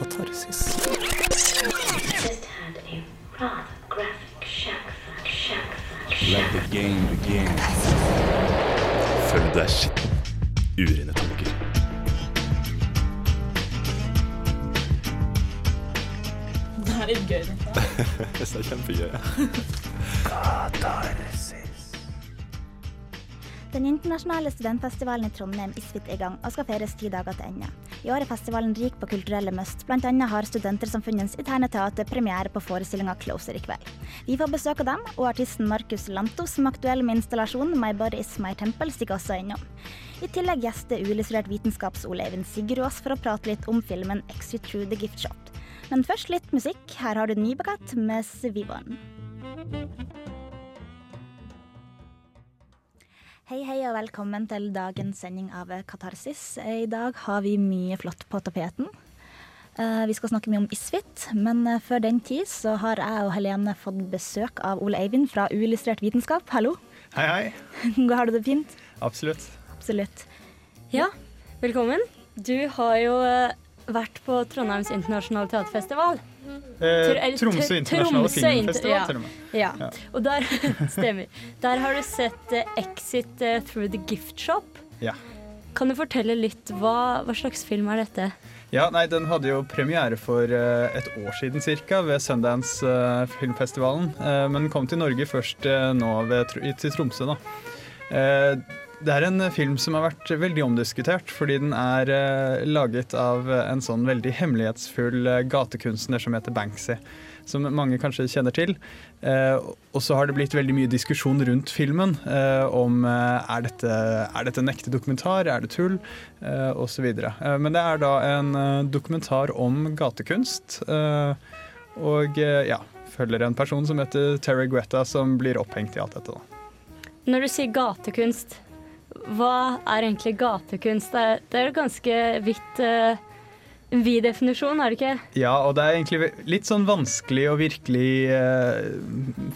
katarsis. Let the game begin. Følg deg skitten. Urene tanker. Det er litt gøy. Det er kjempegøy. Den internasjonale studentfestivalen i Trondheim ISFIT er i gang og skal feires ti dager til ende. I år er festivalen rik på kulturelle must. Annet har Studentersamfunnets interne teater premiere på forestillinga Closer i kveld. Vi får besøk av dem, og artisten Markus Lanto, som er aktuell med installasjonen My Body Is My Temple, stikker også innom. I tillegg gjester uillustrert vitenskaps-Ole Eivind Sigurdås for å prate litt om filmen Exit Through The Gift Shop. Men først litt musikk. Her har du Nybekat med Svivon. Hei, hei og velkommen til dagens sending av Katarsis. I dag har vi mye flott på tapeten. Eh, Vi skal snakke mye om Isfit, men eh, før den tid så har jeg og Helene fått besøk av Ole Eivind fra Uillustrert vitenskap. Hallo. Hei, hei. Har du det fint? Absolutt. Absolutt. Ja, velkommen. Du har jo eh, vært på Trondheims internasjonale teaterfestival. Eh, Tromsø internasjonale Tromsø filmfestival, inter- til og med. Ja, Ja. og der stemmer. Der har du sett uh, Exit uh, Through the Gift Shop. Ja. Kan du fortelle litt, hva, hva slags film er dette? ja, nei, den hadde jo premiere for uh, et år siden cirka ved Sundance filmfestivalen, men kom til Norge først nå ved, til Tromsø da. Eh, det er en film som har vært veldig omdiskutert, fordi den er eh, laget av en sånn veldig hemmelighetsfull eh, gatekunstner som heter Banksy, som mange kanskje kjenner til. Eh, og så har det blitt veldig mye diskusjon rundt filmen eh, om eh, er, dette, er dette en ekte dokumentar, er det tull, eh, osv. Eh, men det er da en eh, dokumentar om gatekunst, eh, og eh, ja, følger en person som heter Terry Guetta, som blir opphengt i alt dette. da. Når du sier gatekunst, hva er egentlig gatekunst? Det er, jo ganske vidt uh, vid definisjon, er det ikke? Ja, og det er egentlig litt sånn vanskelig å virkelig eh,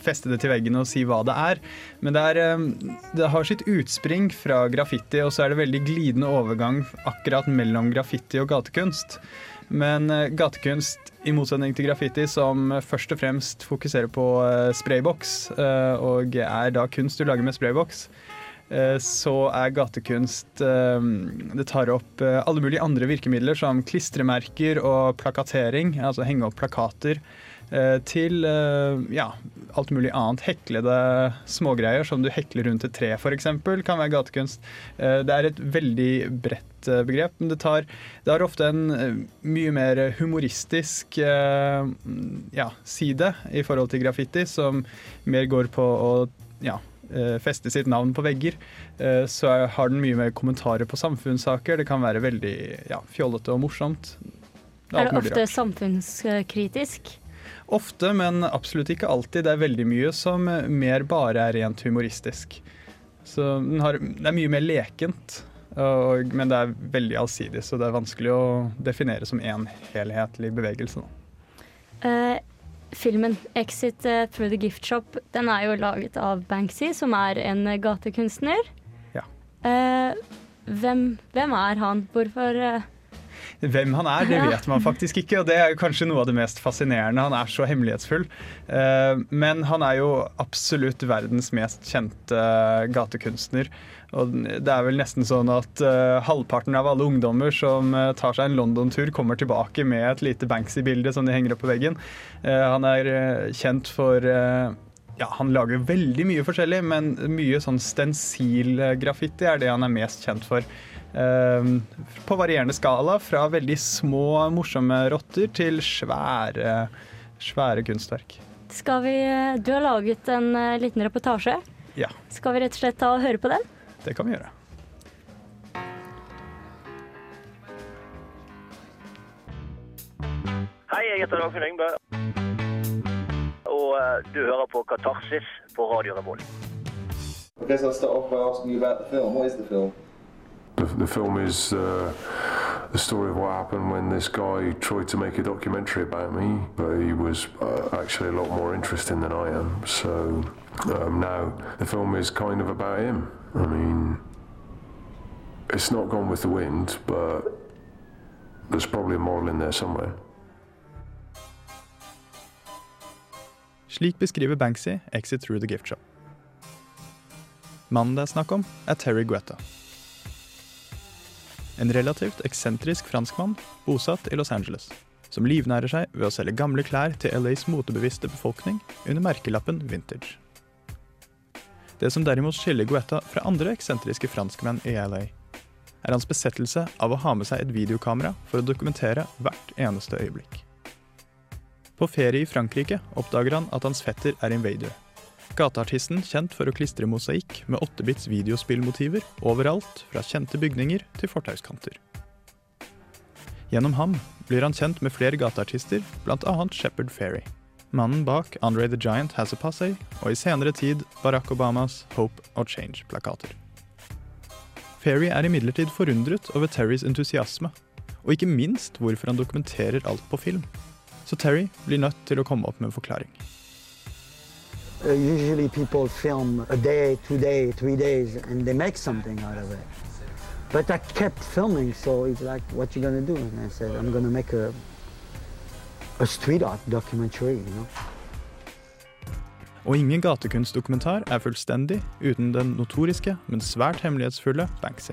feste det til veggen og si hva det er. Men det, er, eh, det har sitt utspring fra graffiti, og så er det veldig glidende overgang akkurat mellom graffiti og gatekunst. Men eh, gatekunst, i motsetning til graffiti, som først og fremst fokuserer på eh, sprayboks, eh, og er da kunst du lager med sprayboks, så er gatekunst eh, Det tar opp eh, alle mulige andre virkemidler, som klistremerker og plakatering, altså henge opp plakater, eh, til eh, ja, alt mulig annet. Heklede smågreier som du hekler rundt et tre, f.eks., kan være gatekunst. Eh, Det er et veldig bredt eh, begrep, men det, tar, det har ofte en eh, mye mer humoristisk eh, ja, side i forhold til graffiti, som mer går på å ja, eh, feste sitt navn på vegger. Eh, Så har den mye mer kommentarer på samfunnssaker. Det kan være veldig ja, fjollete og morsomt. Er er, det ofte samfunnskritisk? Ofte, men absolutt ikke alltid. Det er veldig mye som eh, mer bare er rent humoristisk. Så den har, det er mye mer lekent, og, men det er veldig allsidig, så det er vanskelig å definere som én helhetlig bevegelse. Nå. Eh, filmen 'Exit eh, Through the Gift Shop' den er jo laget av Banksy, som er en eh, gatekunstner. Ja. Eh, hvem, hvem er han? Hvorfor eh, Hvem han er, det vet man faktisk ikke, og det er jo kanskje noe av det mest fascinerende. Han er så hemmelighetsfull. Eh, Men han er jo absolutt verdens mest kjente gatekunstner. Og det er vel nesten sånn at uh, halvparten av alle ungdommer som uh, tar seg en London-tur, kommer tilbake med et lite Banksy-bilde som de henger opp på veggen. Uh, Han er kjent for ja, Han lager veldig mye forskjellig, men mye sånn stensilgraffiti er det han er mest kjent for. På varierende skala, fra veldig små, morsomme rotter til svære, svære kunstverk. Skal vi Du har laget en liten reportasje. Ja, Skal vi rett og slett ta og høre på den? Det kan vi gjøre. Hei, jeg heter Dagfinn Yngve. Og eh, du hører på Katarsis på Radio Revolt. I guess I'll start off by asking you about the film. What is the film? The, the film is uh, the story of what happened when this guy tried to make a documentary about me, but he was uh, actually a lot more interesting than I am. So um, now the film is kind of about him. I mean, it's not gone with the wind, but there's probably a model in there somewhere. Slik beskriver Banksy Exit Through The Gift Shop. Mannen det er snakk om, er Terry Guetta. En relativt eksentrisk franskmann bosatt i Los Angeles, som livnærer seg ved å selge gamle klær til LAs motebevisste befolkning under merkelappen Vintage. Det som derimot skiller Guetta fra andre eksentriske franskmenn i LA, er hans besettelse av å ha med seg et videokamera for å dokumentere hvert eneste øyeblikk. På ferie i Frankrike oppdager han at hans fetter er invader. Gateartisten kjent for å klistre mosaikk med 8-bits videospillmotiver overalt, fra kjente bygninger til fortauskanter. Gjennom ham blir han kjent med flere gateartister, bl.a. Shepherd Ferry. Mannen bak Andre the Giant Has a Passe og i senere tid Barack Obamas Hope or Change-plakater. Ferry er imidlertid forundret over Terrys entusiasme, og ikke minst hvorfor han dokumenterer alt på film. Så Terry blir nødt til å komme opp med en forklaring. Uh, usually people film a day, two days, three days, and they make something out of it. But I kept filming, so it's like, what you gonna do? And I said, I'm gonna make a, a street art documentary, you know? Og ingen gatekunstdokumentar er fullstendig uten den notoriske, men svært hemmelighetsfulle Banksy.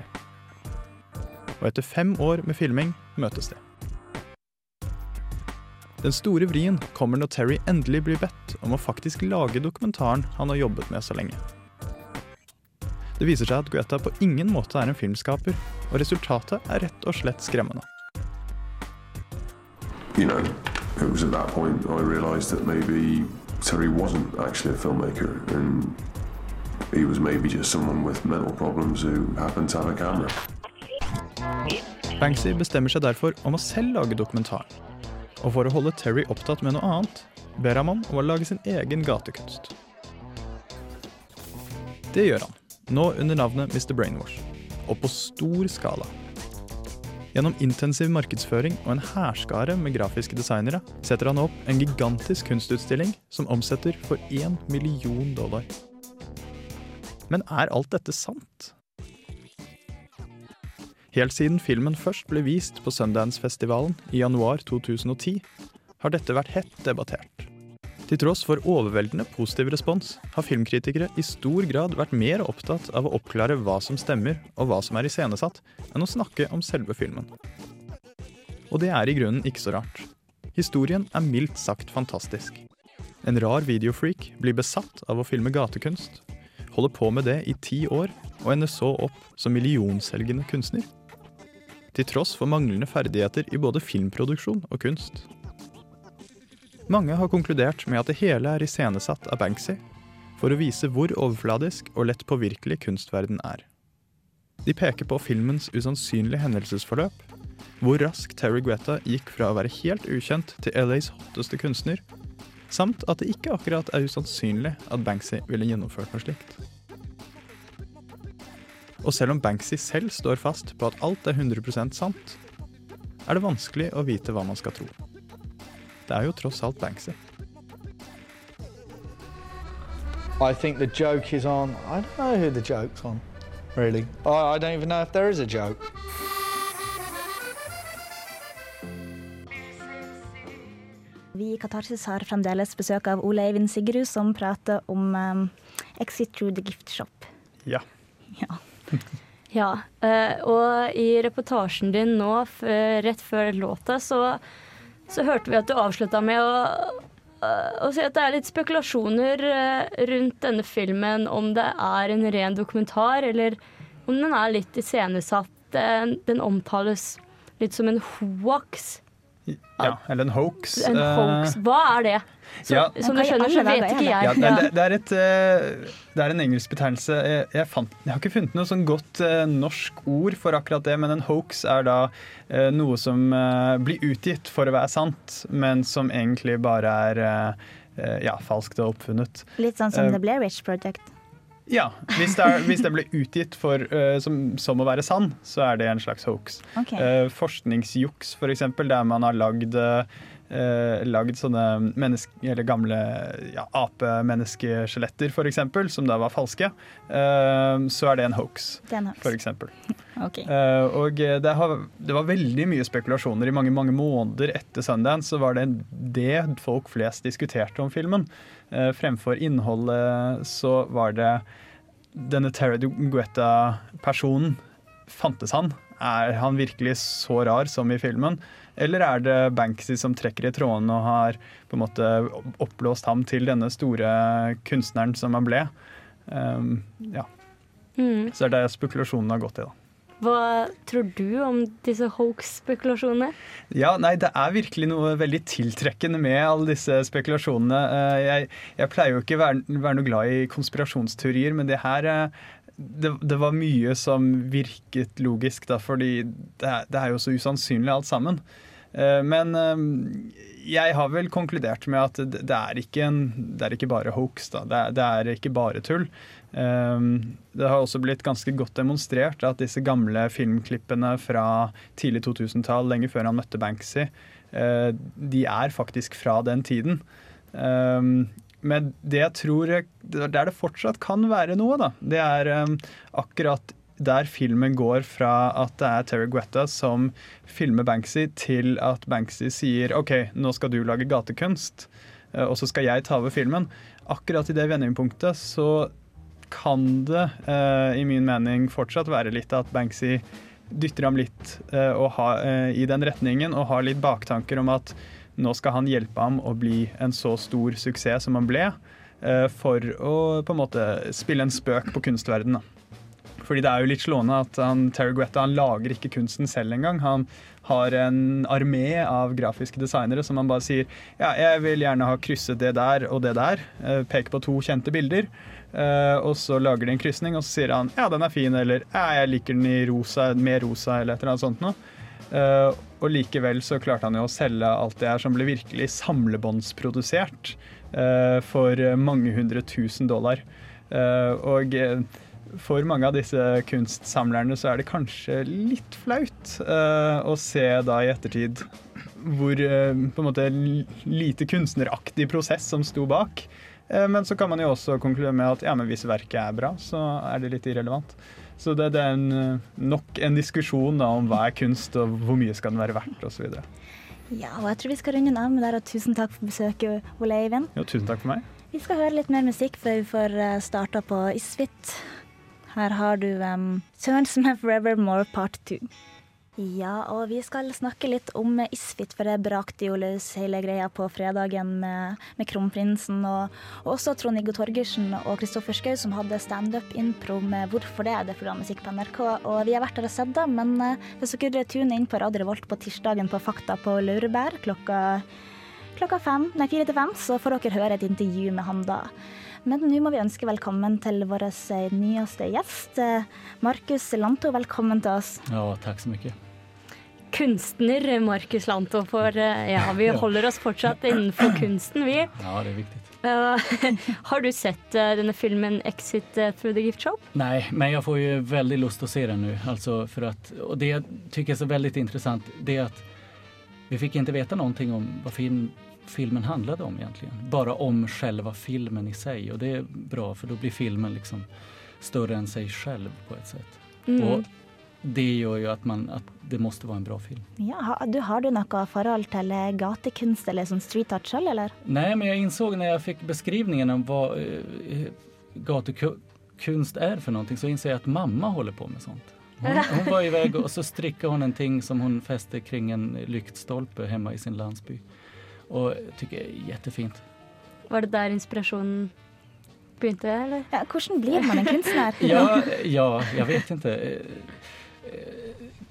Og etter fem år med filming møtes de. Den store vrien kommer når Terry endelig blir bedt om å faktisk lage dokumentaren han har jobbet med så lenge. Det viser seg at Guetta på ingen måte er en filmskaper, og resultatet er rett og slett skremmende. You know, it was at that point I realised that maybe Terry wasn't actually a filmmaker and he was maybe just someone with mental problems who happened to have a camera. Banksy bestemmer seg derfor om å selv lage dokumentaren. Og for å holde Terry opptatt med noe annet, ber han om å lage sin egen gatekunst. Det gjør han, nå under navnet Mr. Brainwash, og på stor skala. Gjennom intensiv markedsføring og en hærskare med grafiske designere setter han opp en gigantisk kunstutstilling som omsetter for én million dollar. Men er alt dette sant? Helt siden filmen først ble vist på Sundance-festivalen i januar 2010, har dette vært hett debattert. Til tross for overveldende positiv respons har filmkritikere i stor grad vært mer opptatt av å oppklare hva som stemmer og hva som er iscenesatt, enn å snakke om selve filmen. Og det er i grunnen ikke så rart. Historien er mildt sagt fantastisk. En rar videofreak blir besatt av å filme gatekunst, holder på med det i ti år og ender så opp som millionselgende kunstner. Til tross for manglende ferdigheter i både filmproduksjon og kunst. Mange har konkludert med at det hele er iscenesatt av Banksy for å vise hvor overfladisk og lett påvirkelig kunstverden er. De peker på filmens usannsynlige hendelsesforløp, hvor raskt Terry Guetta gikk fra å være helt ukjent til LAs hotteste kunstner, samt at det ikke akkurat er usannsynlig at Banksy ville gjennomført noe slikt. Og selv om Banksy selv står fast på at alt er 100% sant, er det vanskelig å vite hva man skal tro. Det er jo tross alt Banksy. I think the joke is on. I don't know who the joke's on, really. I, I don't even know if there is a joke. Vi i Katarsis har fremdeles besøk av Ole Eivind Sigrud, som prater om um, Exit Through the Gift Shop. Ja. Ja. Ja, eh, og i reportasjen din nå, rett før låta, så, så hørte vi at du avslutta med å, å si at det er litt spekulasjoner eh, rundt denne filmen, om det er en ren dokumentar, eller om den er litt iscenesatt. Den, den omtales litt som en hoax. Ja. Eller en hoax. En hoax. Hva er det? Så, Ja. Som du skjønner, så vet ikke jeg. Ja, det, det, det, er et, eh, det er en engelsk betegnelse. Jeg, jeg, fant, jeg har ikke funnet noe sånn godt eh, norsk ord for akkurat det, men en hoax er da eh, noe som eh, blir utgitt for å være sant, men som egentlig bare er eh, eh, ja, falskt og oppfunnet. Litt sånn som uh, The Blair Witch Project. Ja, hvis det, er, hvis det blir utgitt for, uh, som, som å være sann, så er det en slags hoax. Okay. Uh, forskningsjuks, for eksempel, der man har lagd eh, eh, lagd sånne menneske, eller gamle ja, apemenneskeskjeletter, f.eks., som da var falske, eh, så er det en hoax. Det en hoax. For eksempel. Ok. Eh, og det, har, det var veldig mye spekulasjoner. I mange mange måneder etter Sundance så var det det folk flest diskuterte om filmen. Eh, fremfor innholdet så var det denne Terry Guetta-personen. Fantes han? Er han virkelig så rar som i filmen? Eller er det Banksy som trekker i trådene og har på en måte oppblåst ham til denne store kunstneren som han ble? Um, ja. Mm. Så det er det spekulasjonene har gått i, da. Hva tror du om disse hoax-spekulasjonene? Ja, nei, Det er virkelig noe veldig tiltrekkende med alle disse spekulasjonene. Eh, Jeg, jeg pleier jo ikke å være, være noe glad i konspirasjonsteorier, men det her eh, det, det var mye som virket logisk, da, fordi det er, det er jo så usannsynlig alt sammen. Eh, Men eh, jeg har vel konkludert med at det, er, ikke en, det er ikke bare hoax. Da. Det, er, det er ikke bare tull. Eh, Det har også blitt ganske godt demonstrert at disse gamle filmklippene fra tidlig 2000-tall, lenge før han møtte Banksy, de er faktisk fra den tiden. Men det jeg tror der det fortsatt kan være noe, da, det er um, akkurat der filmen går fra at det er Terry Guetta som filmer Banksy, til at Banksy sier OK, nå skal du lage gatekunst, eh, og så skal jeg ta over filmen. Akkurat i det vendingpunktet så kan det eh, i min mening fortsatt være litt at Banksy dytter ham litt eh, ha, eh, i den retningen og har litt baktanker om at nå skal han hjelpe ham å bli en så stor suksess som han ble, eh, for å på en måte spille en spøk på kunstverdenen. Fordi det er jo litt slående at han, Terry Guetta han lager ikke kunsten selv engang. Han har en armé av grafiske designere som han bare sier ja, jeg vil gjerne ha krysset det der og det der. Eh, Peker på to kjente bilder. eh, og så lager de en krysning, og så sier han ja, den er fin, eller ja, jeg liker den i rosa, mer rosa, eller et eller annet sånt noe. Og likevel så klarte han jo å selge alt det her som ble virkelig samlebåndsprodusert eh, for mange hundre tusen dollar. Eh, og eh, for mange av disse kunstsamlerne så er det kanskje litt flaut eh, å se da i ettertid hvor eh, på en måte lite kunstneraktig prosess som sto bak. Eh, men så kan man jo også konkludere med at ja, men hvis verket er bra, så er det litt irrelevant. Så det, det er en, eh, nok en diskusjon da, om hva er kunst, og hvor mye skal den være verdt, osv. Ja, og jeg tror vi skal runde den av med der, og tusen takk for besøket, Ole Eivind. Jo, tusen takk for meg. Vi skal høre litt mer musikk før vi får eh, starta på Isfit. Her har du um, Turns Me Forevermore Part 2. Ja, og vi skal snakke litt om Isfit, for det brakte jo løs hele greia på fredagen med, med Kronprinsen. Og, og også Trond-Viggo Torgersen og Kristoffer Schou som hadde standup-impro med Hvorfor det? Det er programmet Musikk på NRK. Og vi har vært der og sett det, men eh, hvis dere tuner inn på Radio Revolt på tirsdagen på Fakta på Laurbær klokka klokka fem, nei, fire til fem, så får dere høre et intervju med han da. Men nå må vi ønske velkommen til vår eh, nyeste gjest. Eh, Markus Lanto, velkommen til oss. Ja, takk så mye Kunstner Markus Lanto, for eh, ja, vi holder oss fortsatt innenfor kunsten, vi. Ja, det er viktig. Uh, har du sett uh, denne filmen 'Exit through the gift shop'? Nei, men jeg får jo veldig lyst til å se den nå. Altså og det jeg syns er så veldig interessant, det er at vi fikk ikke vite noe om hva film, filmen handlade om egentligen. Bara om själva filmen i sig och det är bra för då blir filmen liksom större än sig själv på ett sätt. Mm. Och det gör ju att, man, att det måste vara en bra film. Ja, ha- du, har du noe forhold til eh, gatekunst eller sånn street art selv, eller? Nej, men jag insåg när jag fick beskrivningen om vad uh, gatukonst är för någonting så inser jag att mamma håller på med sånt. Hon, hon var iväg och så strickade hon en ting som hon fäste kring en lyktstolpe hemma i sin landsby. Och jeg tykker det er jettefint. Var det der inspirasjonen begynte, eller? Ja, hvordan blir man en kunstner? Ja, ja jeg vet inte. Eh, eh,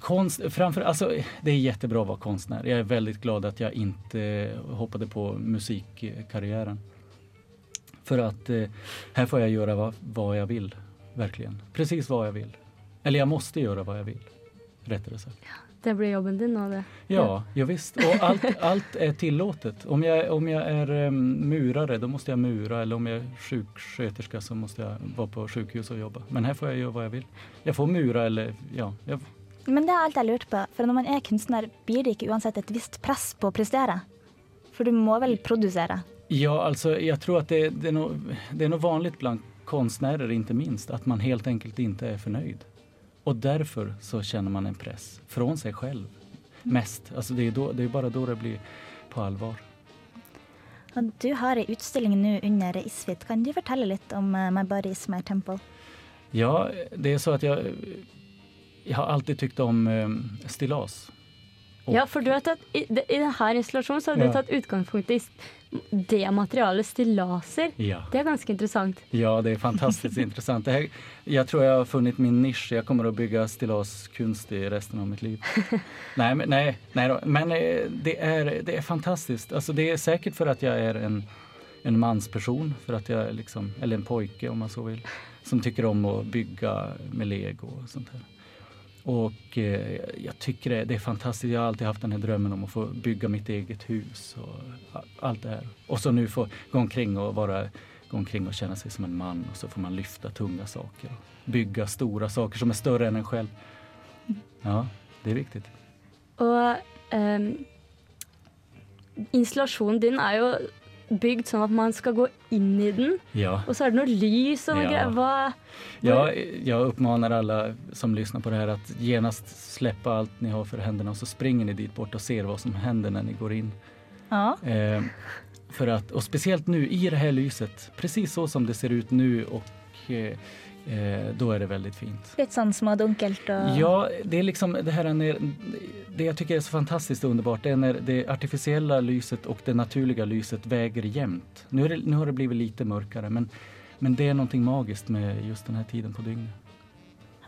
Konst, framfor, alltså, det är jättebra å være konstnär. Jeg er veldig glad at jeg ikke hoppade på musikkarriären. För att eh, här får jeg gjøre hva, hva jeg vil, verkligen. Precis hva jeg vil. Eller jeg måste gjøre hva jeg vil, rättare sagt. Det blir jobben din nå, det. Ja, ja visst. Og alt, alt er tillatt. Om jag, om jeg er em, murare, då måste jag mura. Eller om jeg er sjuksköterska så må jeg være på sykehus og jobbe. Men her får jeg gjøre hva jeg vil. Jeg får mura eller, ja. Jeg... Men det er alt jeg lurt på, for når man er kunstner, blir det ikke uansett et visst press på å prestere? For du må vel produsere? Ja, altså, jeg tror at det, det, er noe, det är nog vanligt blant konstnärer ikke minst at man helt enkelt ikke er förnöjd. Och därför så känner man en press från sig selv mest. Alltså det er då, det er bare da det blir på allvar. Du har en utstilling nå under Isfit. Kan du fortelle litt om eh, My Body Is My Temple? Ja, det er så at jeg, jeg har alltid tykt om eh, stillas. Ja, for du har tatt, i, i denne installasjonen så har du Ja. tatt utgangspunkt i det materialet stillaser. Ja. Det er ganske interessant. Ja, det er fantastisk interessant. Jeg, jeg, tror jeg har funnet min nisje. Jeg kommer å bygge stillaskunst i resten av mitt liv. nei, men, nei, nei men eh, det er, det er, fantastisk. Altså, det er sikkert for at jeg er en, en mannsperson, för att jag liksom, eller en pojke om man så vil, som tykker om å bygge med lego og sånt här. Och eh, jag tycker det, det är fantastiskt. Jag har alltid haft den här drömmen om att få bygga mitt eget hus och allt det här. Och så nu få gå omkring och vara gå omkring och känna sig som en man och så får man lyfta tunga saker och bygga stora saker som är större än en själv. Ja, det är viktigt. Og ehm, installasjonen din er jo bygd sånn at man skal gå inn i den. Ja. Og så er det noe lys og noe Ja. greier. Hva Jag, jag uppmanar alla som lyssnar på det här att genast släppa allt ni har för händerna och så springer ni dit bort och ser vad som händer när ni går in. Ja. Eh, för att, och speciellt nu i det här lyset, precis så som det ser ut nu och eh, eh, då är det väldigt fint. Litt sånn smådunkelt og Ja, det är liksom det här när, det jag tycker är så fantastiskt underbart, det är när det artificiella lyset och det naturliga lyset väger jämnt. Nu, är det, nu har det blivit lite mörkare men, men det är någonting magiskt med just den här tiden på dygnet.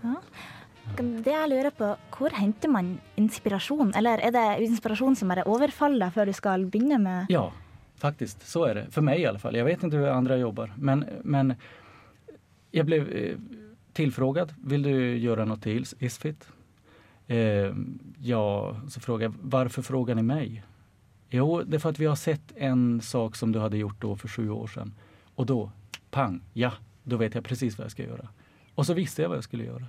Ja. Det jeg lurer på, hvor henter man inspirasjon? Eller er det inspirasjon som bare overfaller før du skal begynne med Ja, faktiskt. Så är det. För mig i alla fall. Jag vet inte hur andra jobbar. Men, men jag blev eh, tillfrågad. Vill du göra något till Isfit? Eh, ja, så frågade jag. Varför frågar ni mig? Jo, det är för att vi har sett en sak som du hade gjort då för sju år sedan. Och då, pang, ja, då vet jag precis vad jag ska göra. Och så visste jag vad jag skulle göra.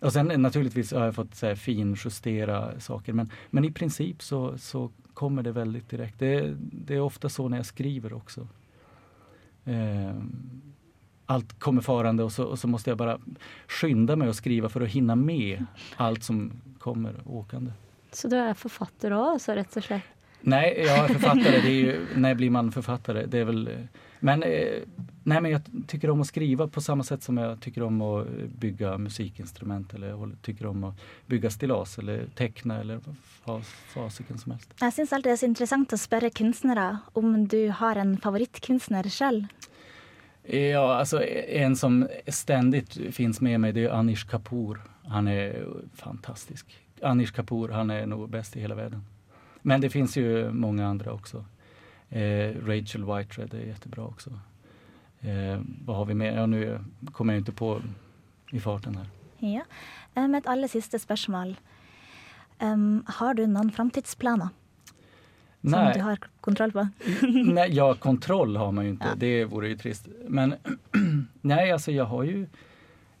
Och sen eh, naturligtvis har jag fått så här, finjustera saker men, men i princip så, så kommer det väldigt direkt. Det, det är ofta så när jag skriver också. Eh, allt kommer farande och så, och så måste jag bara skynda mig att skriva för att hinna med allt som kommer åkande. Så du er forfatter òg, altså, rett og slett? Nej, jag är författare. Det är ju, när blir man författare? Det är väl, eh, men, eh, nej, men jag tycker om att skriva på samma sätt som jag tycker om att bygga musikinstrument eller jeg tycker om att bygga stilas eller teckna eller fas, fasiken som helst. Jeg syns alltid det er så interessant å spørre kunstnere om du har en favorittkunstner sjøl. Ja, alltså en som ständigt finns med mig det är Anish Kapoor. Han är fantastisk. Anish Kapoor, han är nog bäst i hela världen. Men det finns ju många andra också. Eh, Rachel Whitehead är jättebra också. Eh, vad har vi mer? Ja, nu kommer jeg ikke på i farten her. Ja. Eh, Med et aller siste spørsmål. Um, har du noen framtidsplaner som Nej. du har kontroll på? nej, ja, kontroll har man ju inte. Det vore ju trist. Men nej, alltså jag har ju...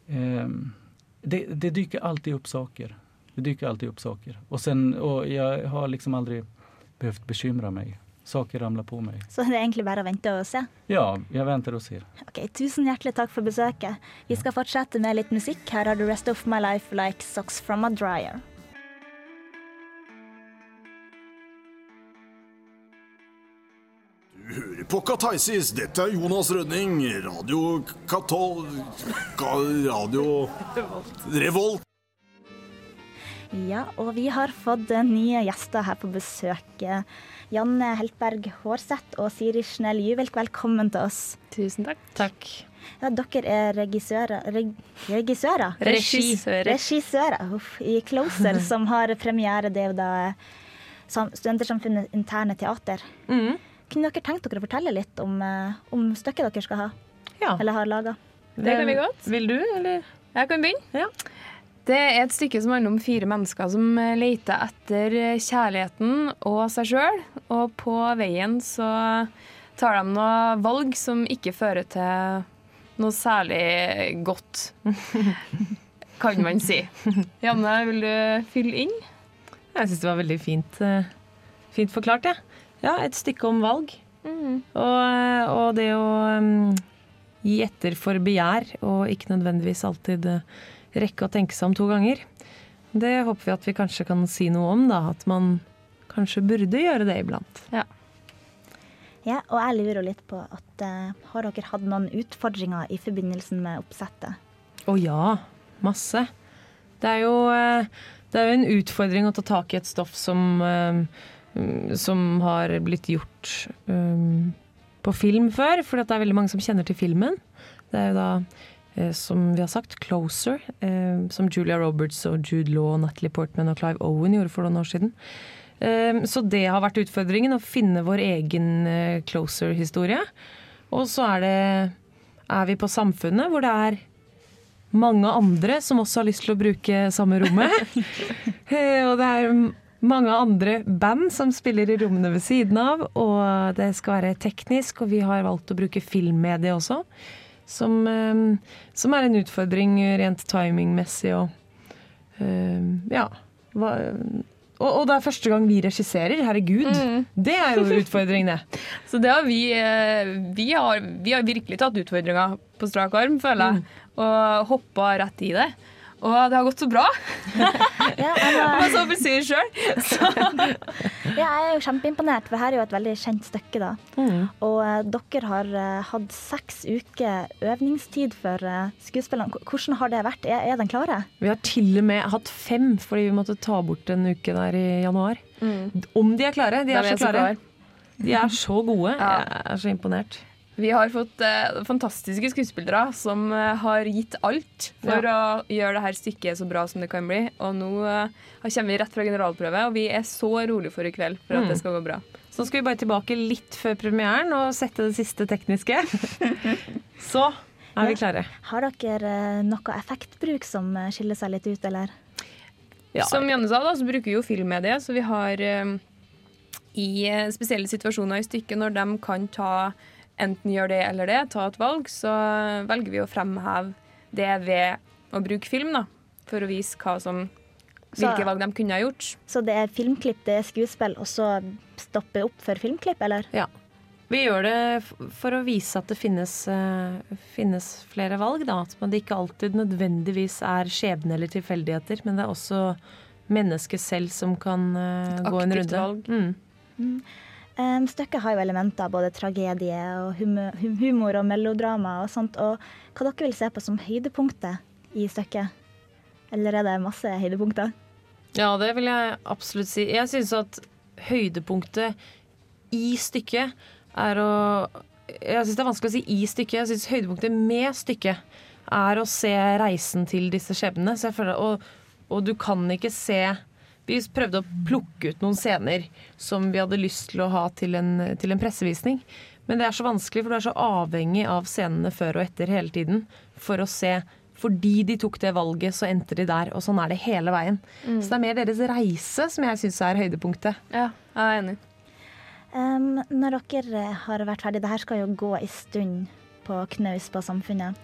Eh, det, det dyker alltid upp saker. Det dyker alltid upp saker. Och, sen, och jag har liksom aldrig behövt bekymra mig. Saker ramlar på mig. Så det er egentlig bare å vente og se. Ja, jag väntar och ser. Ok, Tusen hjertelig takk for besøket. Vi skal fortsette med litt musikk. Her har du 'Rest of My Life Like Socks From A Dryer'. Hører. Dette er Jonas Rønning. Radio Katol... Radio Revolt. Ja, og vi har fått eh, nye gjester her på besøk. Eh, Janne Heltberg Hårseth og Siri Snell Juvelk, velkommen til oss. Tusen takk. Takk. Ja, dere er regissører reg, Regissører? Regissører. Regissører uff, i Closer, som har premiere. Det er jo da Studentersamfunnet interne teater. Mm. Kunne dere tenkt dere å fortelle litt om, eh, om stykket dere skal ha? Ja. Eller har laga? Det kan vi godt. Vil du, eller? Jeg kan begynne. Ja. Det er et stykke som handler om fire mennesker som eh, leter etter eh, kjærligheten og seg sjøl. Og på veien så tar de noen valg som ikke fører til noe særlig godt, kan man si. Janne, vil du fylle inn? Jeg syns det var veldig fint, fint forklart, jeg. ja, et stykke om valg. Og, og det å um, gi etter for begjær, og ikke nødvendigvis alltid uh, rekke å tenke seg om to ganger. Det håper vi at vi kanskje kan si noe om, da. At man kanskje burde gjøre det iblant. Ja, og jeg lurer litt på at uh, Har dere hatt noen utfordringer i forbindelse med oppsettet? Å ja, masse. Det er jo uh, det er jo en utfordring å ta tak i et stoff som, eh, mm, som har blitt gjort um, på film før, for det er veldig mange som kjenner til filmen. Det er jo da, eh, som vi har sagt, 'Closer', eh, som Julia Roberts og Jude Law, Natalie Portman og Clive Owen gjorde for noen år siden. Eh, Så det har vært utfordringen, å finne vår egen eh, Closer-historie. Og så er det er vi på Samfunnet, hvor det er mange andre som også har lyst til å bruke samme rommet. Eh, og det er mange andre band som spiller i rommene ved siden av. Og det skal være teknisk, og vi har valgt å bruke filmmedie også. Som, eh, som er en utfordring rent timingmessig og eh, ja. Hva, og, og det er første gang vi regisserer. Herregud. Det er jo utfordring, det. Så det har vi, eh, vi, har, vi har virkelig tatt utfordringa på strak arm, føler jeg. Og hoppa rett i det. Og det har gått så bra. Ja, Jeg jeg, så for si det sjøl. ja, jeg er jo kjempeimponert, for her er jo et veldig kjent stykke, da. Og uh, dere har uh, hatt seks uker øvningstid for uh, skuespillerne. Hvordan har det vært? Er, er den klare? Vi har til og med hatt fem, fordi vi måtte ta bort en uke der i januar. Om de er klare. De er, er så så klare. Så De er så gode. Ja. Jeg er så imponert. Vi har fått eh, fantastiske skuespillere som eh, har gitt alt for å gjøre det her stykket så bra som det kan bli. Og nå eh, kommer vi rett fra generalprøve, og vi er så rolig for i kveld for at Mm. det skal gå bra. Så nå skal vi bare tilbake litt før premieren og sette det siste tekniske. Så er vi klare. Har dere eh, noe effektbruk som eh, skiller seg litt ut, eller? Som Janne sa, da, så bruker vi jo filmmediet, så vi har eh, i spesielle situasjoner i stykket, når de kan ta enten gjør det eller det, ta et valg, så velger vi å fremheve det ved å bruke film, da, for å vise hva som, Så- hvilke valg de kunne ha gjort. Så det er filmklipp, det er skuespill, og så stoppe opp for filmklipp, eller? Ja. Vi gjør det for å vise at det finnes, eh, finnes flere valg. Da. At det ikke alltid nødvendigvis er skjebne eller tilfeldigheter, men det er også mennesket selv som kan eh, gå en runde. aktivt valg. Mm. Mm. Um, stykket har jo elementer av både tragedie og humo- hum humor og melodrama og sånt. Og hva dere vil se på som høydepunktet i stykket? Eller er det masse høydepunkter? Ja, det vil jeg absolutt si. Jeg syns at høydepunktet i stykket er å Jeg syns det er vanskelig å si i stykket. Jeg syns høydepunktet med stykket er å se reisen til disse skjebnene. Og, og du kan ikke se Vi prøvde å plukke ut noen scener som vi hadde lyst til å ha til en, til en pressevisning. Men det er så vanskelig, for du er så avhengig av scenene før og etter hele tiden for å se fordi de tok det valget, så endte de der. Og sånn er det hele veien. Mm. Så det er mer deres reise som jeg syns er høydepunktet. Ja, jeg er enig. Um, når dere har vært ferdig, det her skal jo gå en stund på knaus på Samfunnet.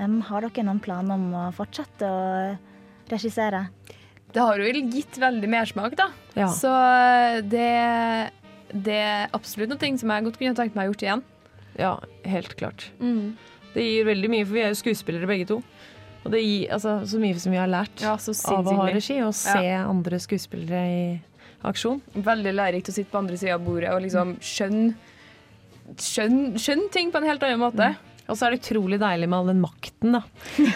Um, har dere noen planer om å fortsette å regissere? Det har jo gitt veldig mersmak, da. Ja. Så det, det er absolutt noe som jeg godt kunne tenkt meg å gjort igjen. Ja, helt klart. Mm. Det gir veldig mye, for vi er jo skuespillere begge to. Og det gir altså, så mye som vi har lært Ja, av å ha regi, og se Ja. andre skuespillere i aksjon. Veldig lærerikt å sitte på andre sida av bordet og liksom skjønne skjønn, skjønn ting på en helt annen måte. Og så er det utrolig deilig med all den makten, da.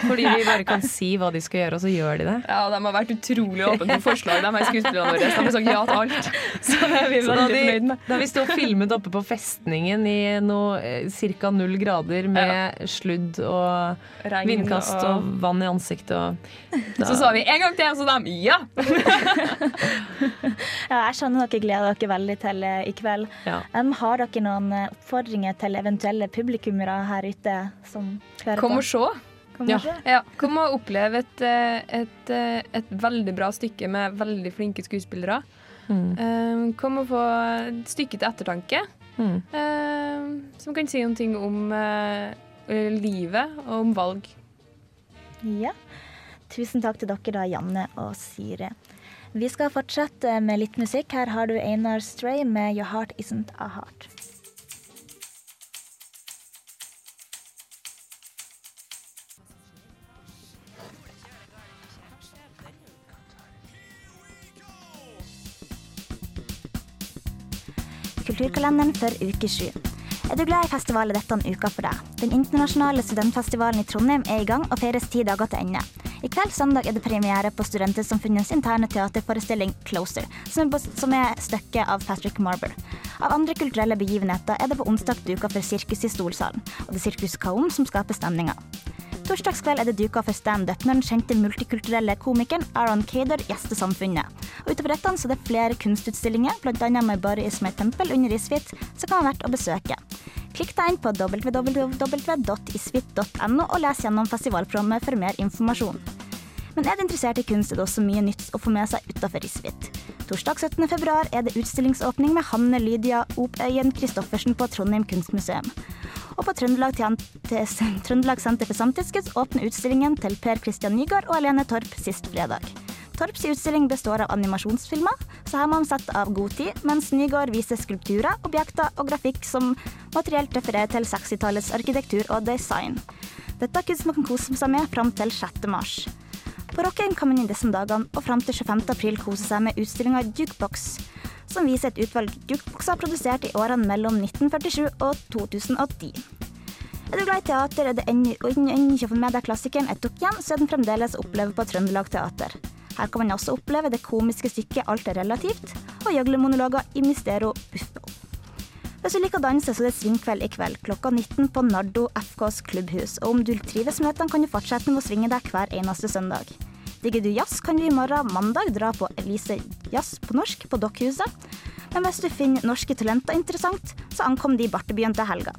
Fordi vi bare kan si hva de skal gjøre, og så gjør de det. Ja, De har vært utrolig åpne for forslag, de her skuespillerne våre. De har sagt ja til alt. Så det er vi Så da veldig fornøyd med. da vi sto og filmet oppe på festningen i noe eh, ca. null grader med sludd og Regn vindkast og, og- vann i ansiktet og Så sa vi en gang til, og så de ja! Ja, jeg skjønner dere gleder dere veldig til eh, i kveld. Um, har dere noen eh, oppfordringer til eventuelle publikummere her ute som hører Kom på? og se. Kom og ja. Ja, kom og oppleve et, eh, et, eh, et veldig bra stykke med veldig flinke skuespillere. Mm. Eh, Kom og få et stykke til ettertanke. Mm. Som kan si noen ting om livet og om valg. Ja. Tusen takk til dere, da, Janne og Siri. Vi skal fortsette med litt musikk. Her har du Einar Stray med 'Your Heart Isn't A Heart'. Kulturkalenderen for uke sju. Er du glad i festival, er dette en uka for deg. Den internasjonale studentfestivalen i Trondheim er i gang og feires ti dager til ende. I kveld søndag er det premiere på Studentersamfunnets interne teaterforestilling 'Closer', som er, som stykket av Patrick Marber. Av andre kulturelle begivenheter er det på onsdag duka for Sirkus i Stolsalen, og det er Sirkus Kaom som skaper stemninga. Torsdagskveld er det duka for standup når den kjente multikulturelle komikeren Aaron Kader gjester Samfunnet. Og utover dette så er det flere kunstutstillinger, bl.a. med Body Is My Temple under Isfit, som kan være verdt å besøke. Klikk deg inn på www.isfit.no og les gjennom festivalprogrammet for mer informasjon. Men er du interessert i kunst, er det også mye nytt å få med seg utenfor Isfit. Torsdag 17. februar er det utstillingsåpning med Hanne Lydia Opøyen Christoffersen på Trondheim kunstmuseum. Og på Trøndelag, Trøndelag Senter for Samtidskunst åpner utstillingen til Per Christian Nygaard og Alene Torp sist fredag. Torps utstilling består av animasjonsfilmer, så her må man sette av god tid, mens Nygaard viser skulpturer, objekter og grafikk som materielt refererer til 60-tallets arkitektur og design. Dette kan man kose seg med fram til 6. mars. På Rockheim kan man i disse dagene og fram til 25. april kose seg med utstillinga Jukebox, som viser et utvalg jukebokser produsert i årene mellom 1947 og 2010. Er du glad i teater er det ennå ikke fått med deg klassikeren Et tok igjen, så er den fremdeles å oppleve på Trøndelag Teater. Her kan man også oppleve det komiske stykket Alt er relativt, og gjøglemonologer i Mistero Buffo. Hvis du liker å danse, så er det svingkveld i kveld klokka 19 på Nardo FKs klubbhus. Og om du trives med dette, kan du fortsette med å svinge deg hver eneste søndag. Digger du jazz, kan du i morgen mandag dra på Elise Jazz på norsk på Dokkhuset. Men hvis du finner norske talenter interessant, så ankom de Bartebyen til helga.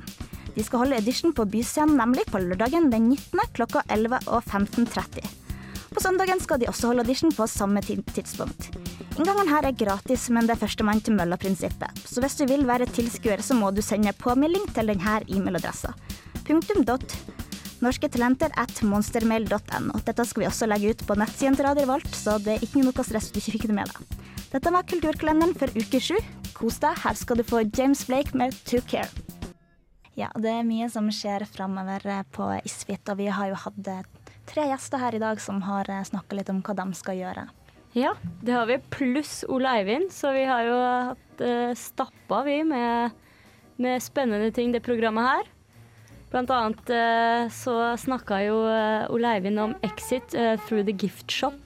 De skal holde edition på Byscenen, nemlig på lørdagen den 19. klokka 11 og 15.30. På søndagen skal de også holde audition på samme tidspunkt. Inngangen her er gratis, men det er førstemann til mølla-prinsippet. Så hvis du vil være tilskuer, så må du sende påmelding til denne e-mailadressa. Punktum dot norske talenter at monstermail.no. Dette skal vi også legge ut på nettsiden til Radio Revolt, så det er ikke noe stress du ikke fikk det med deg. Dette var Kulturkalenderen for uke sju. Kos deg, her skal du få James Blake med To Care. Ja, det er mye som skjer framover på Isfit, og vi har jo hatt tre gjester her i dag som har snakka litt om hva de skal gjøre. Ja, det har vi, pluss Ole Eivind, så vi har jo hatt uh, stappa, vi, med, med spennende ting, det programmet her. Blant annet uh, så snakka jo uh, Ole Eivind om Exit Through the Gift Shop.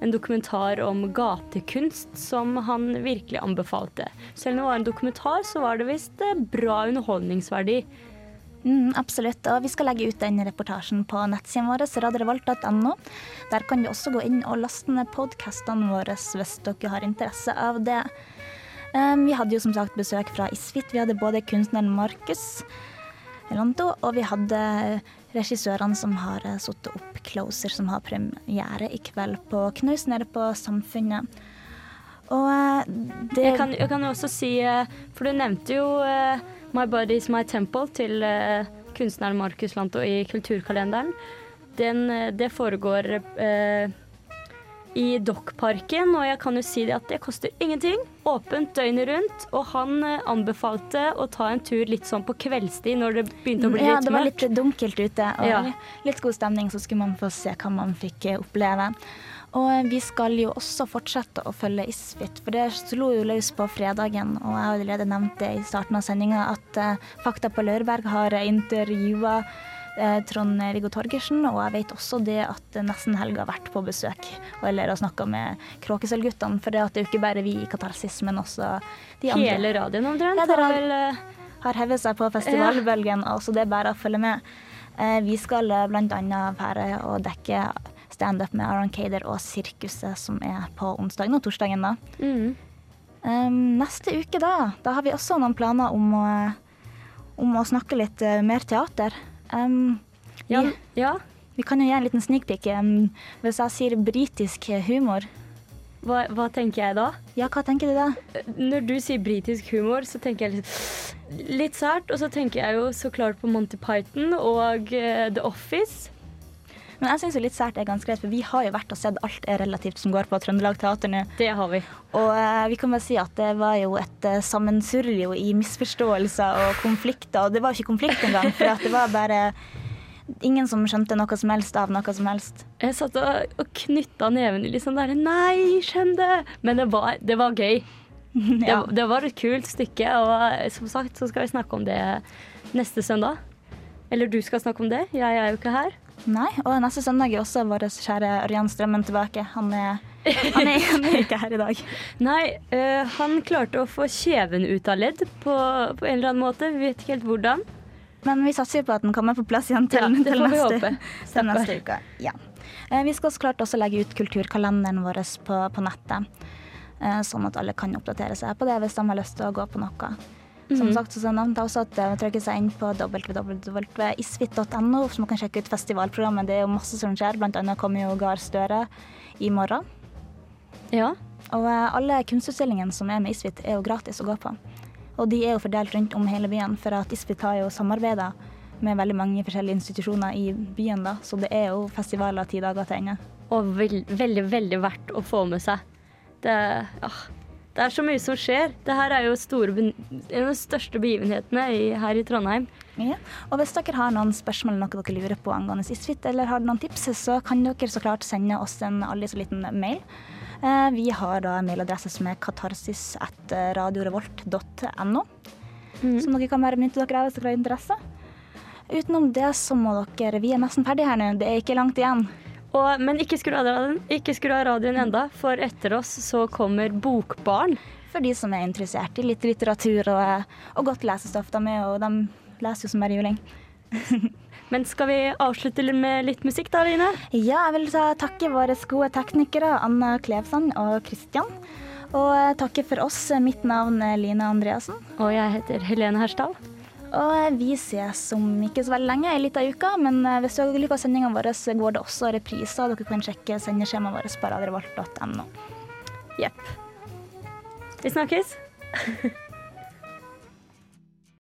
En dokumentar om gatekunst som han virkelig anbefalte. Selv om det var en dokumentar, så var det visst bra underholdningsverdi. Mm, absolutt. Og vi skal legge ut den reportasjen på nettsiden vår, radiorevolt.no. Der kan du også gå inn og laste ned podkastene våre hvis dere har interesse av det. Um, vi hadde jo som sagt besøk fra Isfit. Vi hadde både kunstneren Markus Elanto, og vi hadde regissørene som har satt opp 'Closer', som har premiere i kveld på Knaus nede på Samfunnet. Og det jeg kan, jeg kan også si, for du nevnte jo 'My Body Is My Temple' til uh, kunstneren Markus Lanto i Kulturkalenderen. Den, det foregår uh, i Dokkparken, og jeg kan jo si at det koster ingenting. Åpent døgnet rundt. Og han anbefalte å ta en tur litt sånn på kveldstid når det begynte å bli ja, litt mørkt. Ja, det var litt dunkelt ute, og Ja. litt god stemning, så skulle man få se hva man fikk oppleve. Og vi skal jo også fortsette å følge Isfit, for det slo jo løs på fredagen. Og jeg har allerede nevnt det i starten av sendinga, at uh, Fakta på Lørberg har intervjua uh, Trond-Viggo Torgersen, og jeg vet også det at Nesten Helg har vært på besøk eller har snakka med Kråkesølvguttene. For det, at det er jo ikke bare vi i Katarsis, men også de andre. Hele radioen omtrent Ja, har vel uh... har hevet seg på festivalbølgen, og så det er bare å følge med. Eh, Vi skal eh, bl.a. være og dekke standup med Aron Kader og Sirkuset, som er på onsdagen og torsdagen. da. Um, neste uke, da, da har vi også noen planer om å, om å snakke litt uh, mer teater. Um, vi, vi kan jo gi en liten sneak peek. Um, hvis jeg sier britisk humor hva, hva tenker jeg da? Ja, hva tenker du da? Når du sier britisk humor, så tenker jeg litt, litt sært. Og så tenker jeg jo så klart på Monty Python og uh, The Office. Men jeg syns litt sært er ganske greit, for vi har jo vært og sett Alt er relativt som går på Trøndelag Teater nå. Det har vi. Og eh, vi kan bare si at det var jo et uh, sammensurrelio i misforståelser og konflikter. Og det var jo ikke konflikt engang, for det var bare ingen som skjønte noe som helst av noe som helst. Jeg satt og, og knytta nevene litt sånn der Nei, skjønn det! Men det var, det var gøy. Det, Ja. det var et kult stykke, og som sagt så skal vi snakke om det neste søndag. Eller du skal snakke om det, jeg er jo ikke her. Nei, og neste søndag er også vår kjære Ørjan Strømmen tilbake. Han er, han er, han er ikke her i dag. Nei, øh, han klarte å få kjeven ut av ledd på, på en eller annen måte. Vi vet ikke helt hvordan. Men vi satser på at den kommer på plass igjen til, Ja, til, neste, til neste uke. Ja. Eh, Vi skal så klart også legge ut kulturkalenderen vår på, på nettet, eh, sånn at alle kan oppdatere seg på det hvis de har lyst til å gå på noe. Som Mhm. sagt så nevnte jeg også at man trykker seg inn på www.isfit.no, så man kan sjekke ut festivalprogrammet. Det er jo masse som skjer, annet kommer jo Gahr Støre i morgen. Ja. Og eh, alle kunstutstillingene som er med Isfit, er jo gratis å gå på. Og de er jo fordelt rundt om hele byen, for at Isfit har jo samarbeida med veldig mange forskjellige institusjoner i byen, da. Så det er jo festivaler ti dager til ende. Og vel, veldig, veldig verdt å få med seg. Det, ah, det er så mye som skjer. Det her er jo store, en av de største begivenhetene i, her i Trondheim. Ja. Og hvis dere har noen spørsmål eller noe dere lurer på angående Isfit, eller har noen tips, så kan dere så klart sende oss en aldri så liten mail. Eh, Vi har da en mailadresse som er katarsis.radiorevolt.no, som dere kan bare benytte dere av hvis dere har interesse. Utenom det så må dere Vi er nesten ferdige her nå, det er ikke langt igjen. Og, men ikke skru av radioen, ikke skru av radioen enda, for etter oss så kommer Bokbarn. For de som er interessert i litt litteratur og, og godt lesestoff, de, er og de leser jo som bare juling. Men skal vi avslutte med litt musikk da, Line? Ja, jeg vil ta- takke våre gode teknikere Anna Klevsand og Kristian. Og takke for oss. Mitt navn er Line Andreassen. Og jeg heter Helene Hersdal. Og eh, vi ses om ikke så veldig lenge, ei lita uke. Men eh, hvis dere liker sendingene våre, så går det også repriser. Dere kan sjekke sendeskjemaet vårt på radiorevolt.no. Jepp. Vi snakkes.